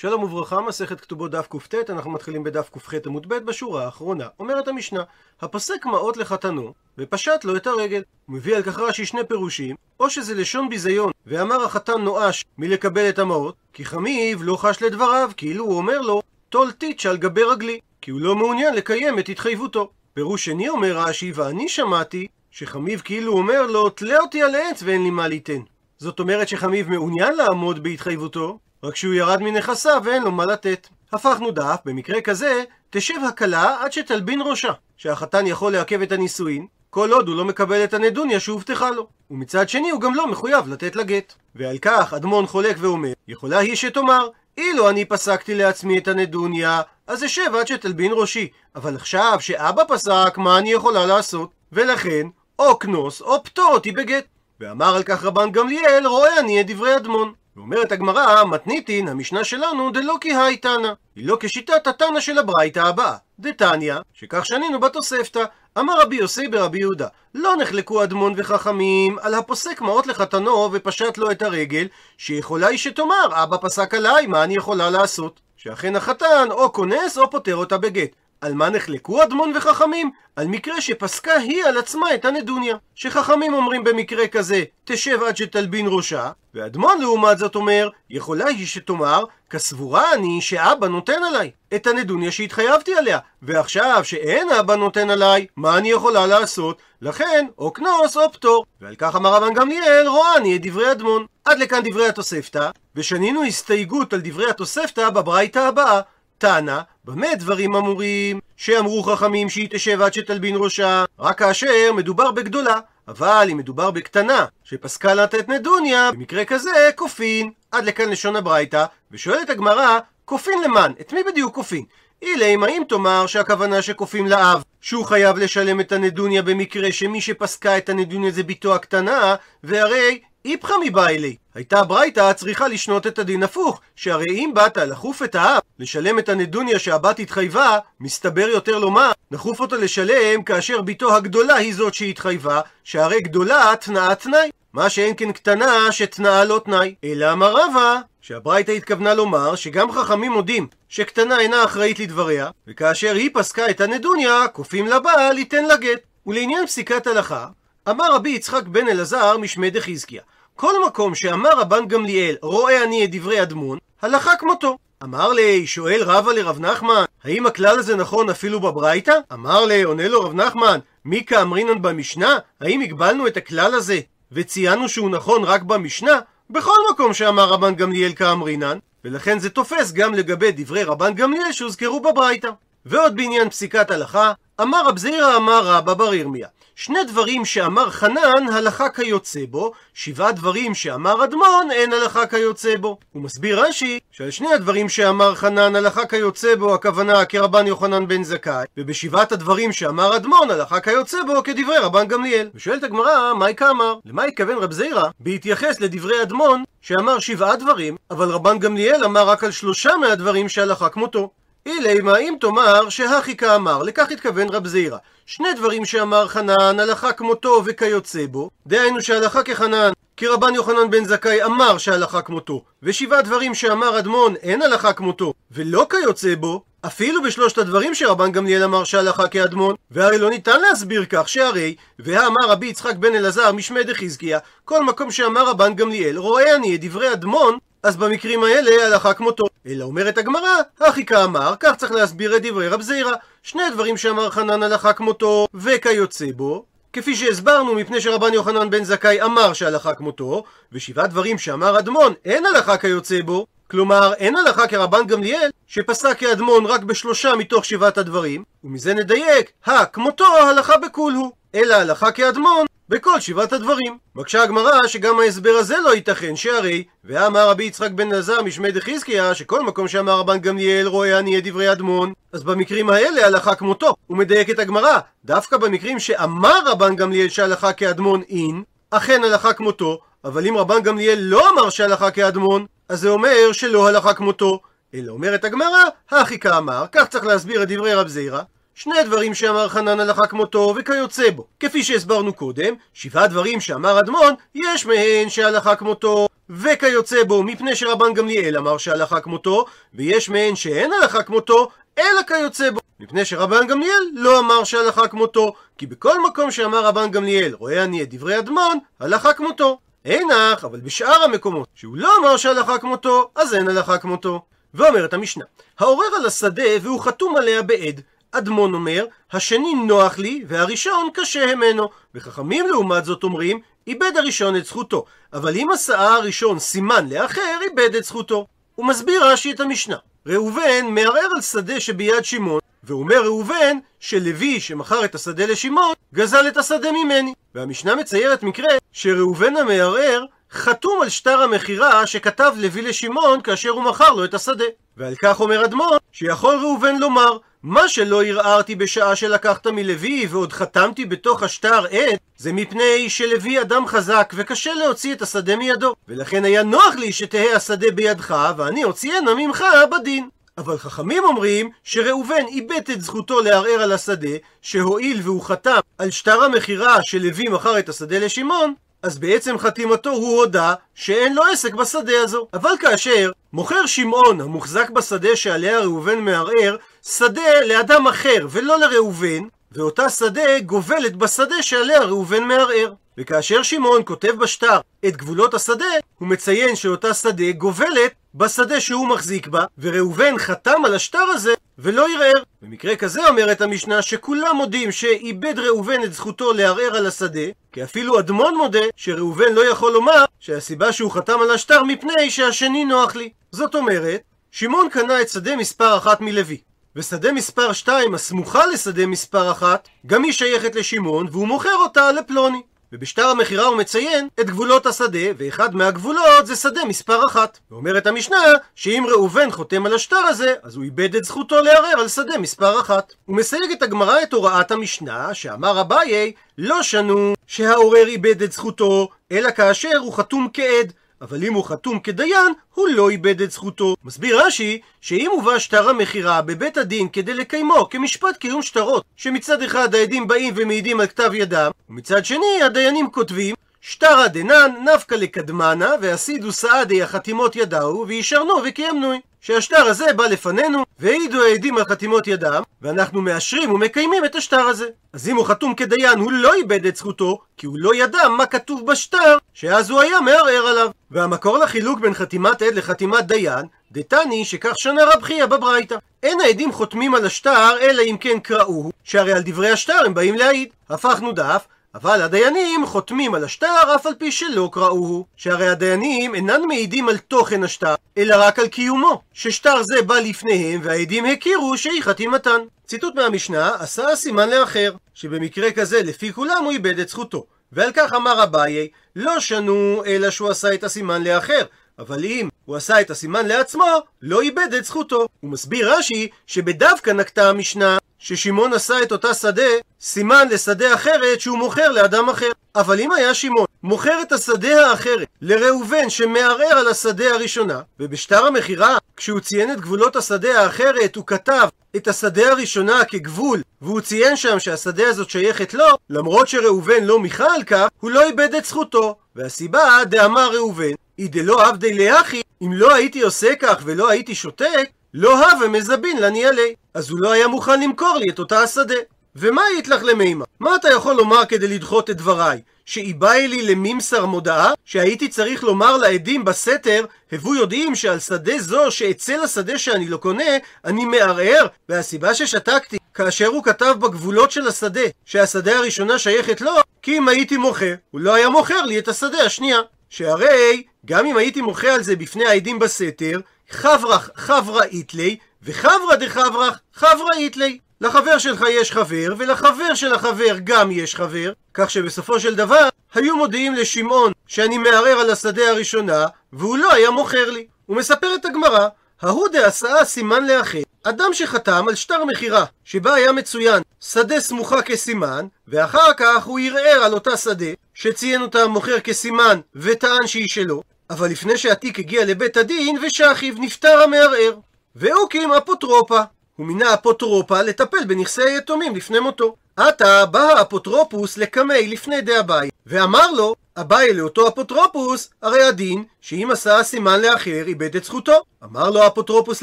שלום וברכה, מסכת כתובות דף קט, אנחנו מתחילים בדף קח עמוד ב' בשורה האחרונה. אומרת המשנה, הפוסק מעות לחתנו, ופשט לו את הרגל. הוא מביא על כך רש"י שני פירושים, או שזה לשון ביזיון, ואמר החתן נואש מלקבל את המעות, כי חמיב לא חש לדבריו, כאילו הוא אומר לו, טול טיץ' על גבי רגלי, כי הוא לא מעוניין לקיים את התחייבותו. פירוש שני אומר רש"י, ואני שמעתי, שחמיב כאילו אומר לו, תלה אותי על עץ ואין לי מה ליתן. זאת אומרת שחמיב מעוניין לעמוד בהתחייבותו, רק שהוא ירד מנכסיו ואין לו מה לתת. הפכנו דף, במקרה כזה, תשב הכלה עד שתלבין ראשה, שהחתן יכול לעכב את הנישואין, כל עוד הוא לא מקבל את הנדוניה שהובטחה לו. ומצד שני הוא גם לא מחויב לתת לה גט. ועל כך אדמון חולק ואומר, יכולה היא שתאמר, אילו אני פסקתי לעצמי את הנדוניה, אז אשב עד שתלבין ראשי. אבל עכשיו שאבא פסק, מה אני יכולה לעשות? ולכן, או קנוס או פטור אותי בגט. ואמר על כך רבן גמליאל, רואה אני את דברי אדמון. ואומרת הגמרא, מתניתין, המשנה שלנו, דלא כי היי תנא. היא לא כשיטת התנא של הברייתא הבאה. דתניא, שכך שנינו בתוספתא, אמר רבי יוסי ברבי יהודה, לא נחלקו אדמון וחכמים על הפוסק מעות לחתנו ופשט לו את הרגל, שיכולה היא שתאמר, אבא פסק עליי, מה אני יכולה לעשות? שאכן החתן או כונס או פוטר אותה בגט. על מה נחלקו אדמון וחכמים? על מקרה שפסקה היא על עצמה את הנדוניה. שחכמים אומרים במקרה כזה, תשב עד שתלבין ראשה, ואדמון לעומת זאת אומר, יכולה היא שתאמר, כסבורה אני שאבא נותן עליי את הנדוניה שהתחייבתי עליה, ועכשיו שאין אבא נותן עליי, מה אני יכולה לעשות? לכן, או קנוס או פטור. ועל כך אמר רבן גמליאל, רואה אני את דברי אדמון. עד לכאן דברי התוספתא, ושנינו הסתייגות על דברי התוספתא בברייתא הבאה. תנא, במה דברים אמורים? שאמרו חכמים שהיא תשב עד שתלבין ראשה, רק כאשר מדובר בגדולה. אבל אם מדובר בקטנה, שפסקה לתת נדוניה, במקרה כזה כופין. עד לכאן לשון הברייתא, ושואלת הגמרא, כופין למען? את מי בדיוק כופין? אילם, האם תאמר שהכוונה שכופים לאב, שהוא חייב לשלם את הנדוניה במקרה שמי שפסקה את הנדוניה זה בתו הקטנה, והרי איפכא מבעילי. הייתה ברייתא צריכה לשנות את הדין הפוך, שהרי אם באת לחוף את האב, לשלם את הנדוניה שהבת התחייבה, מסתבר יותר לומר, נחוף אותו לשלם כאשר בתו הגדולה היא זאת שהתחייבה, שהרי גדולה תנאה תנאי. מה שאין כן קטנה שתנאה לא תנאי. אלא אמר רבא, שהברייתא התכוונה לומר שגם חכמים מודים שקטנה אינה אחראית לדבריה, וכאשר היא פסקה את הנדוניה, כופים לבעל ליתן לה גט. ולעניין פסיקת הלכה, אמר רבי יצחק בן אלעזר משמי דחזקיה כל מקום שאמר רבן גמליאל רואה אני את דברי אדמון, הלכה כמותו. אמר לי, שואל רבא לרב נחמן, האם הכלל הזה נכון אפילו בברייתא? אמר לי, עונה לו רב נחמן, מי כאמרינן במשנה? האם הגבלנו את הכלל הזה וציינו שהוא נכון רק במשנה? בכל מקום שאמר רבן גמליאל כאמרינן, ולכן זה תופס גם לגבי דברי רבן גמליאל שהוזכרו בברייתא. ועוד בעניין פסיקת הלכה, אמר רב זעירא אמר רבא בר ירמיה שני דברים שאמר חנן, הלכה כיוצא בו, שבעה דברים שאמר אדמון, אין הלכה כיוצא בו. הוא מסביר רש"י, שעל שני הדברים שאמר חנן, הלכה כיוצא בו, הכוונה כרבן יוחנן בן זכאי, ובשבעת הדברים שאמר אדמון, הלכה כיוצא בו, כדברי רבן גמליאל. ושואלת הגמרא, מהי כאמר? למה התכוון רב זעירא בהתייחס לדברי אדמון, שאמר שבעה דברים, אבל רבן גמליאל אמר רק על שלושה מהדברים שהלכה כמותו. אילי אם תאמר שהכי כאמר, לכך התכוון רב זעירא. שני דברים שאמר חנן, הלכה כמותו וכיוצא בו, דהיינו שהלכה כחנן, כי רבן יוחנן בן זכאי אמר שהלכה כמותו, ושבעה דברים שאמר אדמון אין הלכה כמותו, ולא כיוצא בו, אפילו בשלושת הדברים שרבן גמליאל אמר שהלכה כאדמון, והרי לא ניתן להסביר כך שהרי, והאמר רבי יצחק בן אלעזר משמי דחזקיה, כל מקום שאמר רבן גמליאל, רואה אני את דברי אדמון, אז במקרים האלה הלכה כמותו. אלא אומרת הגמרא, הכי כאמר, כך צריך להסביר את דברי רב זירא. שני דברים שאמר חנן הלכה כמותו, וכיוצא בו. כפי שהסברנו, מפני שרבן יוחנן בן זכאי אמר שהלכה כמותו, ושבעה דברים שאמר אדמון, אין הלכה כיוצא בו. כלומר, אין הלכה כרבן גמליאל, שפסק כאדמון רק בשלושה מתוך שבעת הדברים, ומזה נדייק, הכמותו הלכה בכולהו. אלא הלכה כאדמון, בכל שבעת הדברים. מקשה הגמרא שגם ההסבר הזה לא ייתכן, שהרי, ואמר רבי יצחק בן אלעזר משמי דחזקיה, שכל מקום שאמר רבן גמליאל רואה את דברי אדמון, אז במקרים האלה הלכה כמותו. הוא מדייק את הגמרא, דווקא במקרים שאמר רבן גמליאל שהלכה כאדמון אין, אכן הלכה כמותו, אבל אם רבן גמליאל לא אמר שהלכה כאדמון, אז זה אומר שלא הלכה כמותו. אלא אומרת הגמרא, הכי כאמר, כך צריך להסביר את דברי רב זירא, שני דברים שאמר חנן הלכה כמותו וכיוצא בו. כפי שהסברנו קודם, שבעה דברים שאמר אדמון, יש מהן שהלכה כמותו וכיוצא בו, מפני שרבן גמליאל אמר שהלכה כמותו, ויש מהן שאין הלכה כמותו, אלא כיוצא בו. מפני שרבן גמליאל לא אמר שהלכה כמותו, כי בכל מקום שאמר רבן גמליאל, רואה אני את דברי אדמון, הלכה כמותו. אינך, אבל בשאר המקומות שהוא לא אמר שהלכה כמותו, אז אין הלכה כמותו. ואומרת המשנה, העורר על השדה והוא חתום עליה בעד. אדמון אומר, השני נוח לי והראשון קשה המנו. וחכמים לעומת זאת אומרים, איבד הראשון את זכותו. אבל אם עשה הראשון סימן לאחר, איבד את זכותו. הוא מסביר רש"י את המשנה. ראובן מערער על שדה שביד שמעון, ואומר ראובן שלוי שמכר את השדה לשמעון, גזל את השדה ממני. והמשנה מציירת מקרה שראובן המערער חתום על שטר המכירה שכתב לוי לשמעון כאשר הוא מכר לו את השדה. ועל כך אומר אדמון, שיכול ראובן לומר, מה שלא ערערתי בשעה שלקחת מלוי ועוד חתמתי בתוך השטר עד, זה מפני שלוי אדם חזק וקשה להוציא את השדה מידו. ולכן היה נוח לי שתהא השדה בידך ואני אוציאנה ממך בדין. אבל חכמים אומרים שראובן איבד את זכותו לערער על השדה, שהואיל והוא חתם על שטר המכירה שלוי מכר את השדה לשמעון, אז בעצם חתימתו הוא הודה שאין לו עסק בשדה הזו. אבל כאשר מוכר שמעון המוחזק בשדה שעליה ראובן מערער, שדה לאדם אחר ולא לראובן, ואותה שדה גובלת בשדה שעליה ראובן מערער. וכאשר שמעון כותב בשטר את גבולות השדה, הוא מציין שאותה שדה גובלת בשדה שהוא מחזיק בה, וראובן חתם על השטר הזה ולא ערער. במקרה כזה אומרת המשנה שכולם מודים שאיבד ראובן את זכותו לערער על השדה, כי אפילו אדמון מודה שראובן לא יכול לומר שהסיבה שהוא חתם על השטר מפני שהשני נוח לי. זאת אומרת, שמעון קנה את שדה מספר אחת מלוי. ושדה מספר 2 הסמוכה לשדה מספר 1, גם היא שייכת לשמעון והוא מוכר אותה לפלוני. ובשטר המכירה הוא מציין את גבולות השדה, ואחד מהגבולות זה שדה מספר אחת. ואומרת המשנה, שאם ראובן חותם על השטר הזה, אז הוא איבד את זכותו לערער על שדה מספר אחת. הוא מסייג את הגמרא את הוראת המשנה, שאמר אביי, לא שנו שהעורר איבד את זכותו, אלא כאשר הוא חתום כעד. אבל אם הוא חתום כדיין, הוא לא איבד את זכותו. מסביר רש"י, שאם הובא שטר המכירה בבית הדין כדי לקיימו כמשפט קיום שטרות, שמצד אחד העדים באים ומעידים על כתב ידם, ומצד שני הדיינים כותבים שטרא דנן נפקא לקדמנה ועשידו סעדי החתימות ידהו וישרנו וקיימנוי. שהשטר הזה בא לפנינו, והעידו העדים על חתימות ידם, ואנחנו מאשרים ומקיימים את השטר הזה. אז אם הוא חתום כדיין, הוא לא איבד את זכותו, כי הוא לא ידע מה כתוב בשטר, שאז הוא היה מערער עליו. והמקור לחילוק בין חתימת עד לחתימת דיין, דתני שכך שנה רב חייא בברייתא. אין העדים חותמים על השטר, אלא אם כן קראוהו, שהרי על דברי השטר הם באים להעיד. הפכנו דף, אבל הדיינים חותמים על השטר אף על פי שלא קראוהו, שהרי הדיינים אינן מעידים על תוכן השטר, אלא רק על קיומו, ששטר זה בא לפניהם והעדים הכירו שהיא חתימתן. ציטוט מהמשנה, עשה סימן לאחר, שבמקרה כזה לפי כולם הוא איבד את זכותו. ועל כך אמר אביי, לא שנו אלא שהוא עשה את הסימן לאחר, אבל אם הוא עשה את הסימן לעצמו, לא איבד את זכותו. הוא מסביר רש"י שבדווקא נקטה המשנה ששמעון עשה את אותה שדה, סימן לשדה אחרת שהוא מוכר לאדם אחר. אבל אם היה שמעון מוכר את השדה האחרת לראובן שמערער על השדה הראשונה, ובשטר המכירה, כשהוא ציין את גבולות השדה האחרת, הוא כתב את השדה הראשונה כגבול, והוא ציין שם שהשדה הזאת שייכת לו, למרות שראובן לא מיכה על כך, הוא לא איבד את זכותו. והסיבה, דאמר ראובן, אידלא עבדי לאחי, אם לא הייתי עושה כך ולא הייתי שותק, לא הווה מזבין לני עלי. אז הוא לא היה מוכן למכור לי את אותה השדה. ומה היית לך למימה? מה אתה יכול לומר כדי לדחות את דבריי? שאיבאי לי למימסר מודעה? שהייתי צריך לומר לעדים בסתר, הבו יודעים שעל שדה זו שאצל השדה שאני לא קונה, אני מערער, והסיבה ששתקתי, כאשר הוא כתב בגבולות של השדה, שהשדה הראשונה שייכת לו, כי אם הייתי מוכר, הוא לא היה מוכר לי את השדה השנייה. שהרי, גם אם הייתי מוחה על זה בפני העדים בסתר, חברך חברה איתלי, וחברא דחברך חברה איתלי. לחבר שלך יש חבר, ולחבר של החבר גם יש חבר, כך שבסופו של דבר היו מודיעים לשמעון שאני מערער על השדה הראשונה, והוא לא היה מוכר לי. הוא מספר את הגמרא, ההוא דעשה סימן לאחר, אדם שחתם על שטר מכירה, שבה היה מצוין שדה סמוכה כסימן, ואחר כך הוא ערער על אותה שדה, שציין אותה המוכר כסימן, וטען שהיא שלו, אבל לפני שהתיק הגיע לבית הדין, ושכיב נפטר המערער. ואוקים אפוטרופה. הוא מינה אפוטרופה לטפל בנכסי היתומים לפני מותו. עתה בא האפוטרופוס לקמיה לפני דאביי, ואמר לו, אביי לאותו אפוטרופוס, הרי הדין שאם עשה סימן לאחר איבד את זכותו. אמר לו האפוטרופוס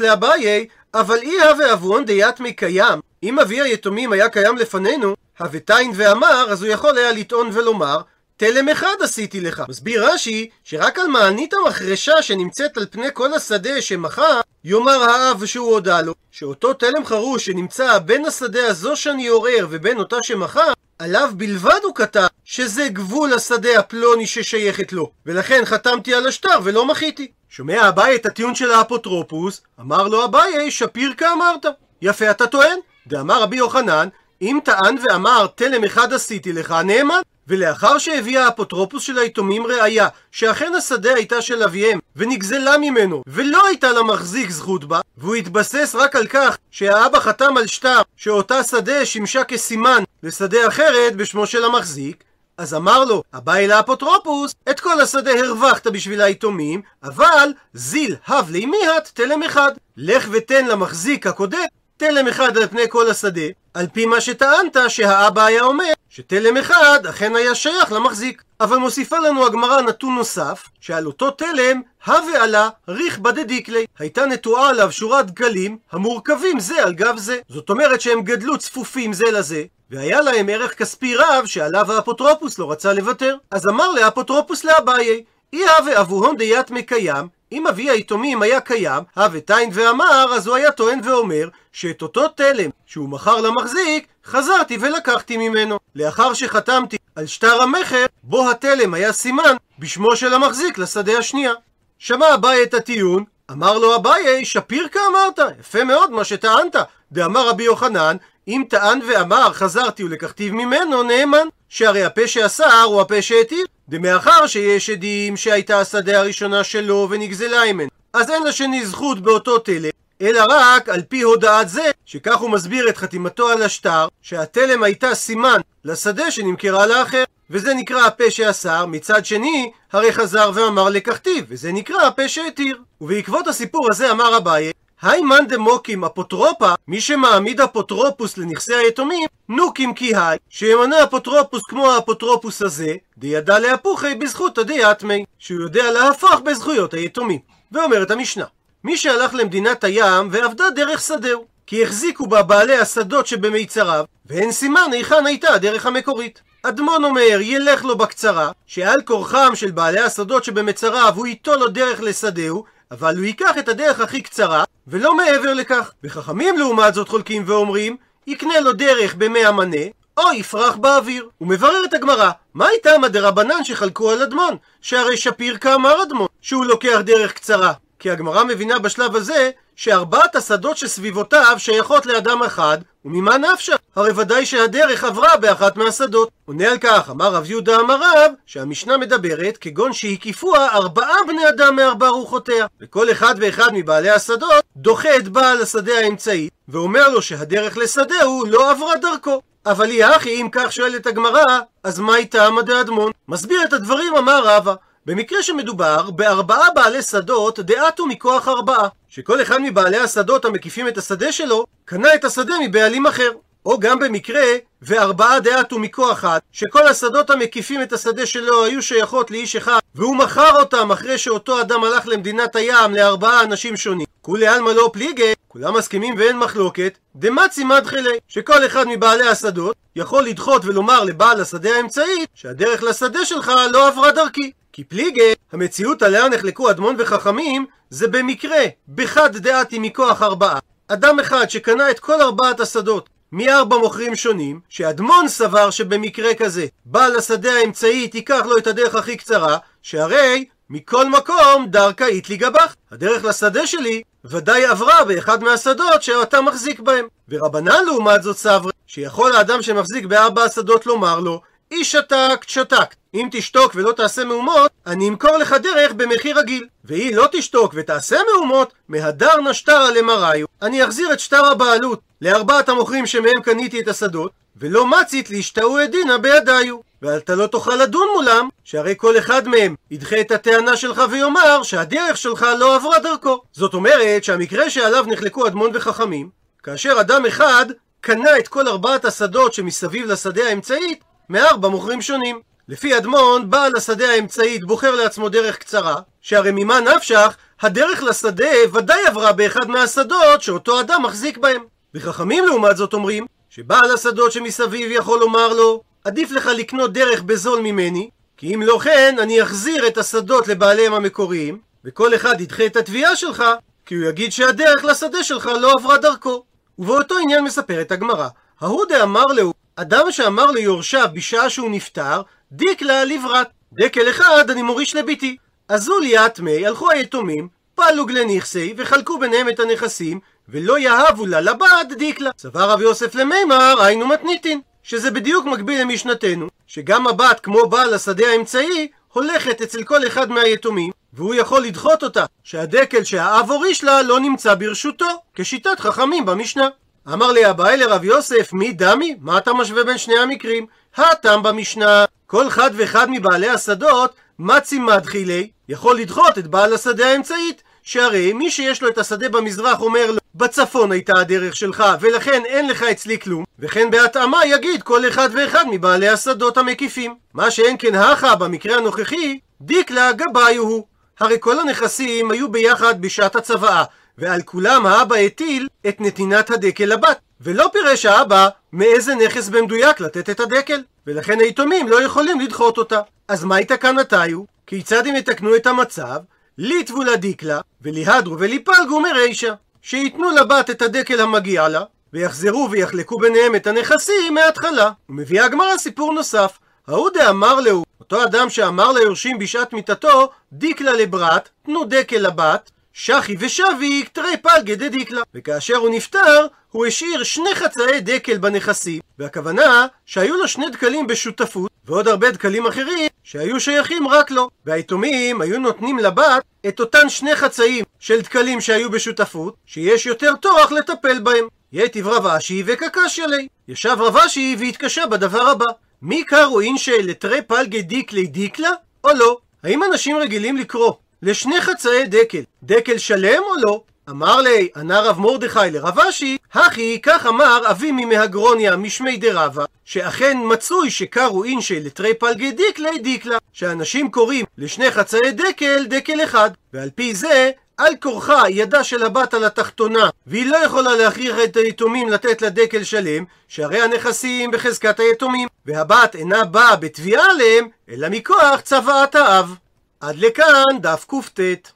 לאביי, אבל אי הוה אבוהון דיתמי קיים, אם אבי היתומים היה קיים לפנינו, הוה טעין ואמר, אז הוא יכול היה לטעון ולומר, תלם אחד עשיתי לך. מסביר רש"י, שרק על מענית המחרשה שנמצאת על פני כל השדה שמחה, יאמר האב שהוא הודה לו, שאותו תלם חרוש שנמצא בין השדה הזו שאני עורר ובין אותה שמחה, עליו בלבד הוא כתב שזה גבול השדה הפלוני ששייכת לו, ולכן חתמתי על השטר ולא מחיתי. שומע אביי את הטיעון של האפוטרופוס, אמר לו אביי, שפיר כאמרת. יפה אתה טוען? דאמר רבי יוחנן, אם טען ואמר תלם אחד עשיתי לך, נאמן. ולאחר שהביא האפוטרופוס של היתומים ראיה שאכן השדה הייתה של אביהם ונגזלה ממנו ולא הייתה למחזיק זכות בה והוא התבסס רק על כך שהאבא חתם על שטר שאותה שדה שימשה כסימן לשדה אחרת בשמו של המחזיק אז אמר לו, הבא אל האפוטרופוס, את כל השדה הרווחת בשביל היתומים, אבל זיל הב לי מיהת תלם אחד. לך ותן למחזיק הקודם תלם אחד על פני כל השדה, על פי מה שטענת שהאבא היה אומר שתלם אחד אכן היה שייך למחזיק. אבל מוסיפה לנו הגמרא נתון נוסף, שעל אותו תלם, הווה עלה ריחבא דדיקלי. הייתה נטועה עליו שורת דגלים המורכבים זה על גב זה. זאת אומרת שהם גדלו צפופים זה לזה, והיה להם ערך כספי רב שעליו האפוטרופוס לא רצה לוותר. אז אמר לאפוטרופוס לאביי, אי הווה אבוהון דיית מקיים, אם אבי היתומים היה קיים, הווה ואמר, אז הוא היה טוען ואומר שאת אותו תלם שהוא מכר למחזיק, חזרתי ולקחתי ממנו. לאחר שחתמתי על שטר המכר, בו התלם היה סימן בשמו של המחזיק לשדה השנייה. שמע אביי את הטיעון, אמר לו אביי, שפיר כאמרת, יפה מאוד מה שטענת. דאמר רבי יוחנן, אם טען ואמר חזרתי ולקחתיו ממנו, נאמן. שהרי הפה שאסר הוא הפה שהתיר. דמאחר שיש עדים שהייתה השדה הראשונה שלו ונגזלה ממנו. אז אין לשני זכות באותו תלם, אלא רק על פי הודעת זה, שכך הוא מסביר את חתימתו על השטר, שהתלם הייתה סימן לשדה שנמכרה לאחר. וזה נקרא הפה שאסר, מצד שני, הרי חזר ואמר לקחתיו, וזה נקרא הפה שהתיר. ובעקבות הסיפור הזה אמר אביי, היי מאן דמוקים אפוטרופה, מי שמעמיד אפוטרופוס לנכסי היתומים, נוקים כי היי, שימנה אפוטרופוס כמו האפוטרופוס הזה, דידע להפוכי בזכות הדיאטמי, שהוא יודע להפוך בזכויות היתומים. ואומרת המשנה, מי שהלך למדינת הים ועבדה דרך שדהו, כי החזיקו בה בעלי השדות שבמיצריו, ואין סימן היכן הייתה הדרך המקורית. אדמון אומר, ילך לו בקצרה, שעל כורחם של בעלי השדות שבמצריו הוא ייטול לו דרך לשדהו, אבל הוא ייקח את הדרך הכי קצרה, ולא מעבר לכך. וחכמים לעומת זאת חולקים ואומרים, יקנה לו דרך במי המנה, או יפרח באוויר. הוא מברר את הגמרא, מה איתם הדרבנן שחלקו על אדמון? שהרי שפיר כאמר אדמון, שהוא לוקח דרך קצרה. כי הגמרא מבינה בשלב הזה שארבעת השדות שסביבותיו שייכות לאדם אחד, וממה נפשך? הרי ודאי שהדרך עברה באחת מהשדות. עונה על כך, אמר רב יהודה אמר רב, שהמשנה מדברת כגון שהקיפוה ארבעה בני אדם מארבע רוחותיה. וכל אחד ואחד מבעלי השדות דוחה את בעל השדה האמצעי, ואומר לו שהדרך לשדהו לא עברה דרכו. אבל היא אחי, אם כך שואלת הגמרא, אז מה איתם דאדמון? מסביר את הדברים אמר רבא. במקרה שמדובר בארבעה בעלי שדות דעתו מכוח ארבעה, שכל אחד מבעלי השדות המקיפים את השדה שלו, קנה את השדה מבעלים אחר. או גם במקרה, וארבעה דעתו מכוח אחד, שכל השדות המקיפים את השדה שלו היו שייכות לאיש אחד, והוא מכר אותם אחרי שאותו אדם הלך למדינת הים לארבעה אנשים שונים. כולי עלמא לא פליגי, כולם מסכימים ואין מחלוקת, דמצי מדחלי, שכל אחד מבעלי השדות יכול לדחות ולומר לבעל השדה האמצעית, שהדרך לשדה שלך לא עברה דרכי. כי פליגי, המציאות עליה נחלקו אדמון וחכמים, זה במקרה, בחד דעתי מכוח ארבעה. אדם אחד שקנה את כל ארבעת השדות מארבע מוכרים שונים, שאדמון סבר שבמקרה כזה בעל השדה האמצעית ייקח לו את הדרך הכי קצרה, שהרי מכל מקום דרכה איתלי גבך. הדרך לשדה שלי ודאי עברה באחד מהשדות שאתה מחזיק בהם. ורבנן לעומת זאת סברה, שיכול האדם שמחזיק בארבע השדות לומר לו, איש שתקת שתקת. אם תשתוק ולא תעשה מהומות, אני אמכור לך דרך במחיר רגיל. והיא לא תשתוק ותעשה מהומות, מהדר נשטרה למראיו. אני אחזיר את שטר הבעלות לארבעת המוכרים שמהם קניתי את השדות, ולא מצית להשתאו עדינה בידיו. ואתה לא תוכל לדון מולם, שהרי כל אחד מהם ידחה את הטענה שלך ויאמר שהדרך שלך לא עברה דרכו. זאת אומרת שהמקרה שעליו נחלקו אדמון וחכמים, כאשר אדם אחד קנה את כל ארבעת השדות שמסביב לשדה האמצעית מארבע מוכרים שונים. לפי אדמון, בעל השדה האמצעית בוחר לעצמו דרך קצרה, שהרי ממה נפשך, הדרך לשדה ודאי עברה באחד מהשדות שאותו אדם מחזיק בהם. וחכמים לעומת זאת אומרים, שבעל השדות שמסביב יכול לומר לו, עדיף לך לקנות דרך בזול ממני, כי אם לא כן, אני אחזיר את השדות לבעליהם המקוריים, וכל אחד ידחה את התביעה שלך, כי הוא יגיד שהדרך לשדה שלך לא עברה דרכו. ובאותו עניין מספרת הגמרא, ההוא דאמר לו, אדם שאמר ליורשיו בשעה שהוא נפטר, דיקלה לברת. דקל אחד אני מוריש לביתי. עזו לי אטמי, הלכו היתומים, פלוג לנכסי, וחלקו ביניהם את הנכסים, ולא יהבו לה לבד דיקלה. סבר רב יוסף למימר, היינו מתניתין. שזה בדיוק מקביל למשנתנו, שגם הבת, כמו בעל השדה האמצעי, הולכת אצל כל אחד מהיתומים, והוא יכול לדחות אותה, שהדקל שהאב הוריש לה לא נמצא ברשותו, כשיטת חכמים במשנה. אמר לי אביי לרב יוסף, מי דמי? מה אתה משווה בין שני המקרים? הטעם במשנה, כל אחד ואחד מבעלי השדות, מצי מדחילי, יכול לדחות את בעל השדה האמצעית, שהרי מי שיש לו את השדה במזרח אומר לו, בצפון הייתה הדרך שלך, ולכן אין לך אצלי כלום, וכן בהתאמה יגיד כל אחד ואחד מבעלי השדות המקיפים. מה שאין כן הכה במקרה הנוכחי, דיקלה גבאיו הוא. הרי כל הנכסים היו ביחד בשעת הצוואה, ועל כולם האבא הטיל את נתינת הדקל לבת. ולא פירש האבא מאיזה נכס במדויק לתת את הדקל, ולכן היתומים לא יכולים לדחות אותה. אז מה יתקנתיו? כיצד הם יתקנו את המצב? ליטבו לדיקלה, וליהדרו וליפלגו מרישה. שייתנו לבת את הדקל המגיע לה, ויחזרו ויחלקו ביניהם את הנכסים מההתחלה. ומביאה הגמרא סיפור נוסף. ההוא דאמר להו, אותו אדם שאמר ליורשים בשעת מיתתו, דיקלה לברת, תנו דקל לבת, שחי ושבי תרי פלגי דדיקלה. וכאשר הוא נפטר, הוא השאיר שני חצאי דקל בנכסים, והכוונה שהיו לו שני דקלים בשותפות, ועוד הרבה דקלים אחרים שהיו שייכים רק לו. והיתומים היו נותנים לבת את אותן שני חצאים של דקלים שהיו בשותפות, שיש יותר טורח לטפל בהם. יתיב רב אשי וקקשיא לי. ישב רב אשי והתקשה בדבר הבא. מי קראו אינשי לתרי פלגי דיקלי דיקלה, או לא? האם אנשים רגילים לקרוא לשני חצאי דקל, דקל שלם או לא? אמר לי, ענה רב מרדכי לרב אשי, הכי כך אמר אבי ממהגרוניה משמי דרבה, שאכן מצוי שקרו אינשי לתרי פלגי דיקלי דיקלה, שאנשים קוראים לשני חצאי דקל דקל אחד, ועל פי זה על כורחה ידה של הבת על התחתונה, והיא לא יכולה להכריח את היתומים לתת לה דקל שלם, שהרי הנכסים בחזקת היתומים, והבת אינה באה בתביעה עליהם, אלא מכוח צוואת האב. עד לכאן דף קט.